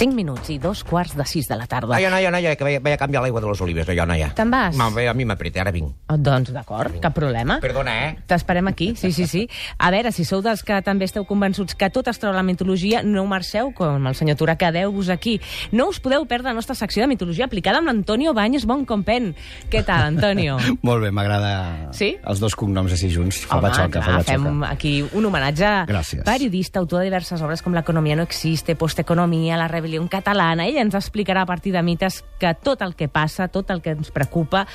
5 minuts i dos quarts de 6 de la tarda. Noia, noia, noia, que vaig, vaig a canviar l'aigua de les olives, allò, noia. Te'n vas? Ma, a mi m'apreta, ara vinc. Oh, doncs d'acord, cap problema. Perdona, eh? T'esperem aquí, sí, sí, sí. A veure, si sou dels que també esteu convençuts que tot es troba a la mitologia, no marxeu, com el senyor Turà, quedeu-vos aquí. No us podeu perdre la nostra secció de mitologia aplicada amb l'Antonio Banyes Bon Compen. Què tal, Antonio? Molt bé, m'agrada Sí? els dos cognoms així junts. Fa Home, batxoca, fa clar, fem batxoca. aquí un homenatge Gràcies. periodista, autor de diverses obres com L'economia no existe, Posteconomia, La rebel·lió catalana. Ell ens explicarà a partir de mites que tot el que passa, tot el que ens preocupa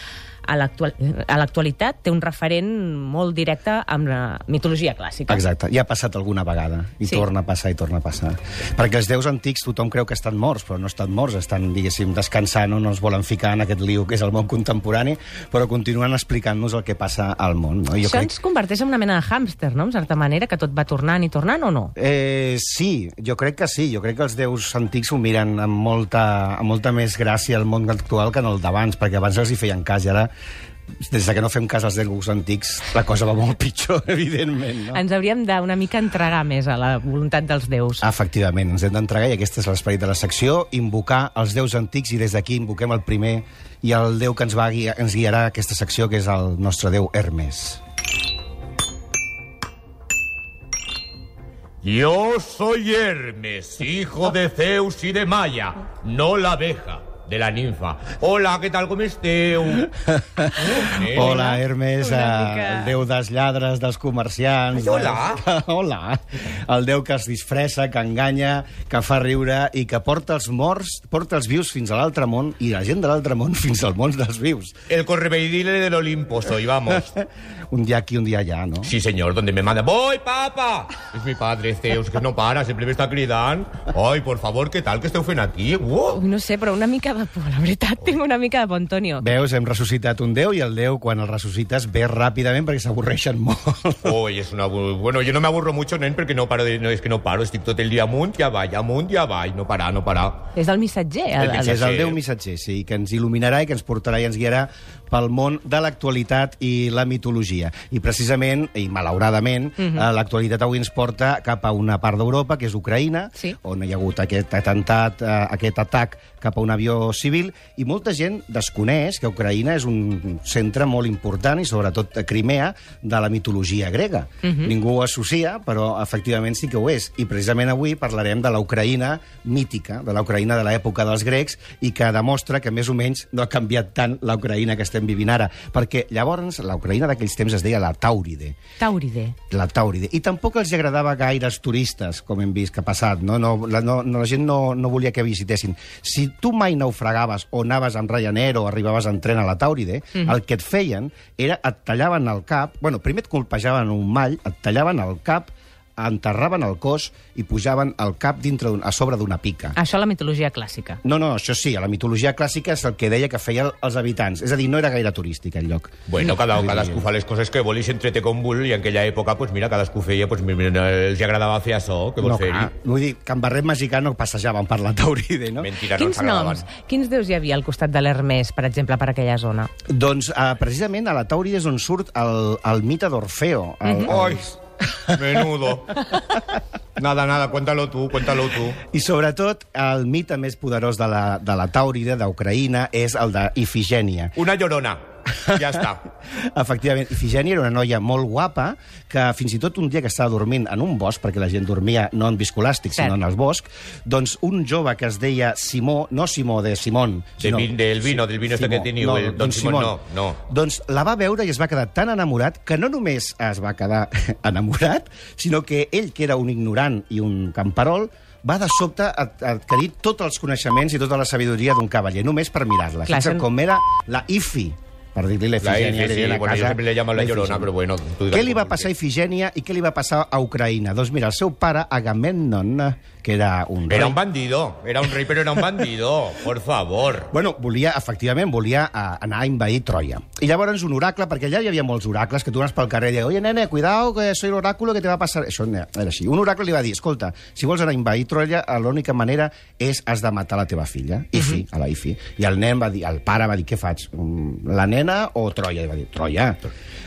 a l'actual- a l'actualitat té un referent molt directe amb la mitologia clàssica. Exacte, ja ha passat alguna vegada, i Sí. torna a passar, i torna a passar. Perquè els déus antics tothom creu que estan morts, però no estan morts, estan, diguéssim, descansant o no ens volen ficar en aquest liu que és el món contemporani, però continuen explicant-nos el que passa al món. No? Això ens converteix en una mena de hàmster, no?, en certa manera, que tot va tornant i tornant, o no? Eh, sí, jo crec que sí. Jo crec que els déus antics ho miren amb molta, amb molta més gràcia al món actual que en el d'abans, perquè abans els hi feien cas i ara des de que no fem cas als déus antics, la cosa va molt pitjor, evidentment. No? Ens hauríem d'una mica entregar més a la voluntat dels déus. Efectivament, ens hem d'entregar, i aquest és l'esperit de la secció, invocar els déus antics, i des d'aquí invoquem el primer i el déu que ens, va guiar, ens guiarà aquesta secció, que és el nostre déu Hermes. Yo soy Hermes, hijo de Zeus y de Maya, no la abeja, de la ninfa. Hola, ¿qué tal? ¿Cómo esteu? Eh? Hola, Hermes, Una mica- el déu dels lladres, dels comerciants... Ai, hola. dels- hola. El déu que es disfressa, que enganya, que fa riure i que porta els morts, porta els vius fins a l'altre món i la gent de l'altre món fins al món dels vius. El correveidile del Olimpo soy, vamos. Un dia aquí, un dia allà, no? Sí, señor, donde me manda. ¡Voy, papa! Es mi padre, Zeus, que no para, siempre me está cridant. Ay, por favor, ¿qué tal que esteu fent aquí? Uh! No sé, però una mica de por, la veritat, tinc una mica de por, Antonio. Veus, hem ressuscitat un déu i el déu, quan el ressuscites, ve ràpidament perquè s'avorreixen molt. Uy, es una... bu- Bueno, yo no me aburro mucho, nen, porque no paro de... No, es que no paro, estic tot el dia amunt i avall, amunt i avall, no parar, no parar. És el missatger. El, El És el Sí. Déu missatger, sí, que ens il·luminarà i que ens portarà i ens guiarà pel món de l'actualitat i la mitologia. I precisament, i malauradament, uh Mhm. -huh. l'actualitat avui ens porta cap a una part d'Europa, que és Ucraïna, Sí. on hi ha hagut aquest atemptat, eh, aquest atac cap a un avió civil, i molta gent desconeix que Ucraïna és un centre molt important, i sobretot a Crimea, de la mitologia grega. Uh -huh. Ningú ho associa, però efectivament sí que ho és. I precisament avui parlarem de la Ucraïna mítica, de la Ucraïna de l'època dels grecs, i que demostra que més o menys no ha canviat tant la Ucraïna que estem vivint ara. Perquè llavors la Ucraïna d'aquells temps es deia la Tàuride Tauride. la Tàuride. I tampoc els agradava gaire els turistes, com hem vist que ha passat. No? No, la, no, la gent no, no volia que visitessin. Si tu mai naufragaves o anaves amb Ryanair o arribaves en tren a la Tàuride, mm -hmm. el que et feien era et tallaven el cap... Bueno, primer et colpejaven un mall, et tallaven el cap, enterraven el cos i pujaven el cap dintre a sobre d'una pica. Això a la mitologia clàssica. No, no, això sí, a la mitologia clàssica és el que deia que feien els habitants. És a dir, no era gaire turístic el lloc. Bueno, cada, cadascú fa les coses que vol i s'entrete com vol i en aquella època, pues mira, cadascú feia, pues mira, els agradava fer això, que vols No, fer-hi. vull dir, que en barret mexicà no passejaven per la Tauride, no? Mentira, no Quins agradaven. noms, quins déus hi havia al costat de l'Hermès, per exemple, per aquella zona? Doncs uh, precisament a la Tàuride és on surt el, el mite d'Orfeo. El, Mhm. Ay, menudo. Nada, nada, cuéntalo tú, cuéntalo tú. I sobretot el mite més poderós de la, de la Tàuride, d'Ucraïna, és el d'Ifigènia. Una llorona. Ja està. Efectivament, Ifigènia era una noia molt guapa que fins i tot un dia que estava dormint en un bosc, perquè la gent dormia no en viscolàstic, Cert. sinó en el bosc, doncs un jove que es deia Simó, no Simó de Simón, De vin- del vino, del vino este que teniu, el don Simón, no, no. Doncs la va veure i es va quedar tan enamorat que no només es va quedar enamorat, sinó que ell, que era un ignorant i un camperol, va de sobte adquirir tots els coneixements i tota la sabidoria d'un cavaller, només per mirar-la. Com era la Ifi, per dir-li La l'Efigènia. Sí, a bueno, casa, siempre le llamo la llorona, pero bueno. Què li va passar a. Ifigènia i què li va passar a Ucraïna? Doncs mira, el seu pare, Agamemnon, que era un rei... Era un bandido, era un rey, pero era un bandido, por favor. Bueno, volia, efectivament, volia uh, anar a invadir Troia. I llavors un oracle, perquè allà hi havia molts oracles, que tu anaves pel carrer i deies, oye, nene, cuidado, que soy el que te va a pasar... Això era així. Un oracle li va dir, escolta, si vols anar a invadir Troia, eh, l'única manera és has de matar la teva filla, Ifi, a la Ifi. I el nen va dir, el pare va dir, què faig? Mm, La nena nena o Troia? I va dir, Troia.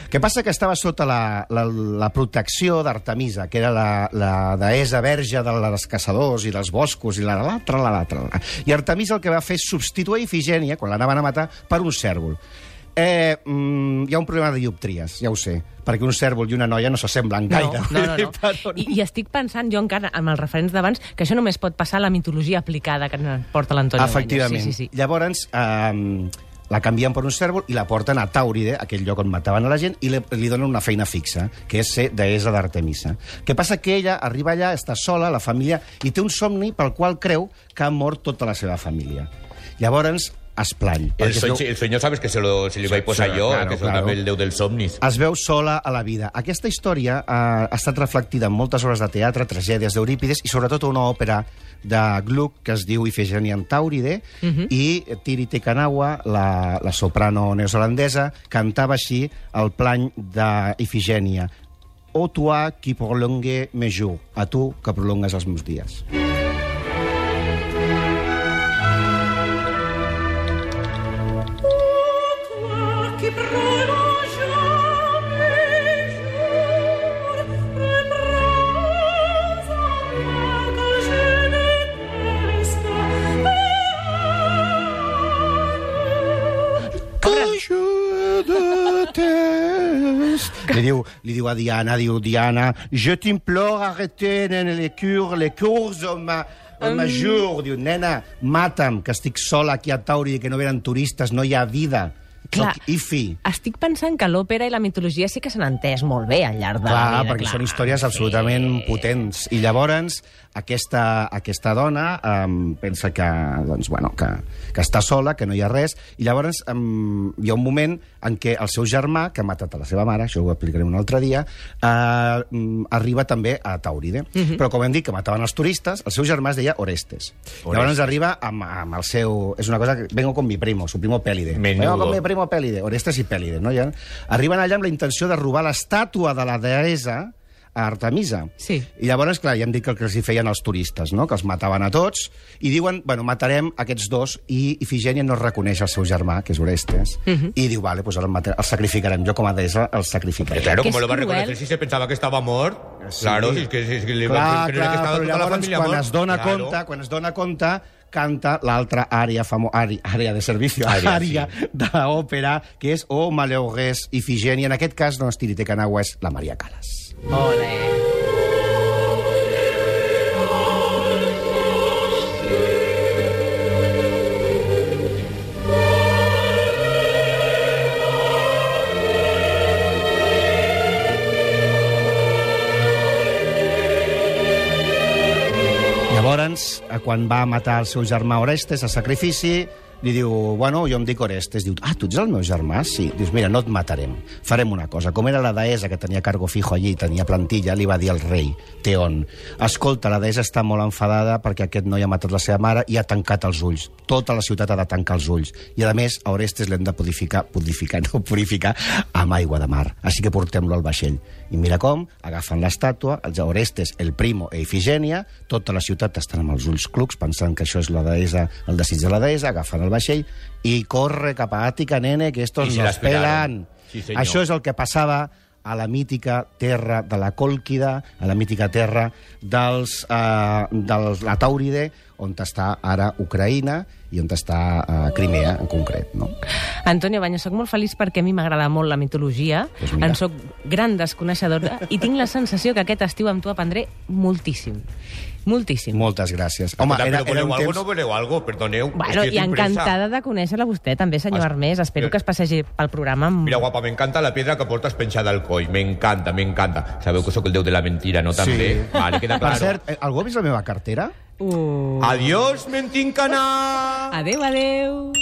Què passa? Que estava sota la, la, la protecció d'Artemisa, que era la, la deessa verge dels caçadors i dels boscos, i la l'altra, la l'altra. I Artemisa el que va fer és substituir Ifigènia, quan l'anaven a matar, per un cèrvol. Eh, mm, hi ha un problema de dioptries, ja ho sé, perquè un cèrvol i una noia no s'assemblen No, gaire. no, no. no. I, I estic pensant, jo encara, amb els referents d'abans, que això només pot passar a la mitologia aplicada que ens porta l'Antonio Efectivament. Sí, sí, sí. Llavors, eh, la canvien per un cèrvol i la porten a Tàuride, aquell lloc on mataven a la gent, i li, li donen una feina fixa, que és ser deessa d'Artemisa. Què passa? Que ella arriba allà, està sola, la família, i té un somni pel qual creu que ha mort tota la seva família. Llavors, es plany. El sueño, veu- el sueño sabes que se lo, se li vaig posar jo, claro, que soc claro. també el déu dels somnis. es veu sola a la vida. Aquesta història eh, ha estat reflectida en moltes obres de teatre, tragèdies d'Eurípides i sobretot una òpera de Gluck que es diu Ifigènia en Tàuride uh -huh. i Tiri Tekanawa, la, la soprano neozelandesa, cantava així el plany d'Ifigènia. O toi qui prolongue mes jours, a tu que prolongues els meus dies. Toi Li diu, a Diana, diu, Diana, je t'implore, arrêtez les cures, les cours ma, au major. Diu, nena, mata'm, que estic sola aquí a Tauri, que no venen turistes, no hi ha vida. Clar. Soc Ifi. Estic pensant que l'òpera i la mitologia sí que s'han entès molt bé al llarg de la Clar, vida. perquè són històries absolutament potents. I llavors, aquesta, aquesta dona um, pensa que, doncs, bueno, que, que està sola, que no hi ha res, i llavors um, hi ha un moment en què el seu germà, que ha matat a la seva mare, això ho explicaré un altre dia, uh, um, arriba també a Tauride. Però, com hem dit, que mataven els turistes, el seu germà es deia Orestes. Orestes. Llavors arriba amb, amb el seu... És una cosa que... Vengo con mi primo, su primo Pélide. Menudo. Vengo con mi primo Pélide. Orestes i Pélide, no? Ja, arriben allà amb la intenció de robar l'estàtua de la deessa a Artemisa. Sí. I llavors, clar, ja hem dit que el que els hi feien els turistes, no? que els mataven a tots, i diuen, bueno, matarem aquests dos, i Ifigènia no reconeix el seu germà, que és Orestes, i diu, vale, pues ara el, matarem, el sacrificarem. Jo, com a deessa, el sacrificaré. Claro, Que ¿cómo es lo va reconocer si se pensaba que estaba mort? Sí. Claro, si es que, si es que le Clar, creía clar, que estaba però toda la llavors, familia quan mort. es dona Claro. compte, quan es dona compte, canta l'altra àrea, famo, àrea, àrea de servici, Àrea, àrea, sí. d'òpera, que és O Maleorgues Ifigènia. En aquest cas no és Tirite Canagua, és la Maria Calas. Ole. Eh, quan va matar el seu germà Orestes a sacrifici, li diu, bueno, jo em dic Orestes. Diu, ah, tu ets el meu germà? Sí. Dius, mira, no et matarem. Farem una cosa. Com era la deessa que tenia cargo fijo allí, tenia plantilla, li va dir al rei, Teon, escolta, la deessa està molt enfadada perquè aquest noi ha matat la seva mare i ha tancat els ulls. Tota la ciutat ha de tancar els ulls. I, a més, a Orestes l'hem de purificar, purificar, no purificar, amb aigua de mar. Així que portem-lo al vaixell. I mira com, agafen l'estàtua, els Orestes, el Primo e Ifigènia, tota la ciutat estan amb els ulls clucs, pensant que això és la deessa, el desig de la deessa, agafen el vaixell i corre cap a Àtica, nene, que estos I se nos pelan. Sí, senyor. això és el que passava a la mítica terra de la Còlquida, a la mítica terra dels, eh, dels la Tàuride, on està ara Ucraïna i on està eh, Crimea, en concret. No? Antonio Baños, sóc molt feliç perquè a mi m'agrada molt la mitologia, Pues mira. en sóc gran desconeixedora i tinc la sensació que aquest estiu amb tu aprendré moltíssim. Moltíssim. Moltes gràcies. Home, Home, era, però era voleu un algo, temps... no voleu algo? Perdoneu. Bueno, i pressa. encantada de conèixer-la vostè també, senyor Es- Armés. Espero que es passegi pel programa amb... Mira, guapa, me encanta la piedra que portas penchada al coll. Me encanta, me encanta. Sabeu que sóc el déu de la mentira, no? També. Sí. Vale, queda Per claro. cert, eh, algú ha vist la meva cartera? Uh. Adiós, mentincana! Adéu, adéu.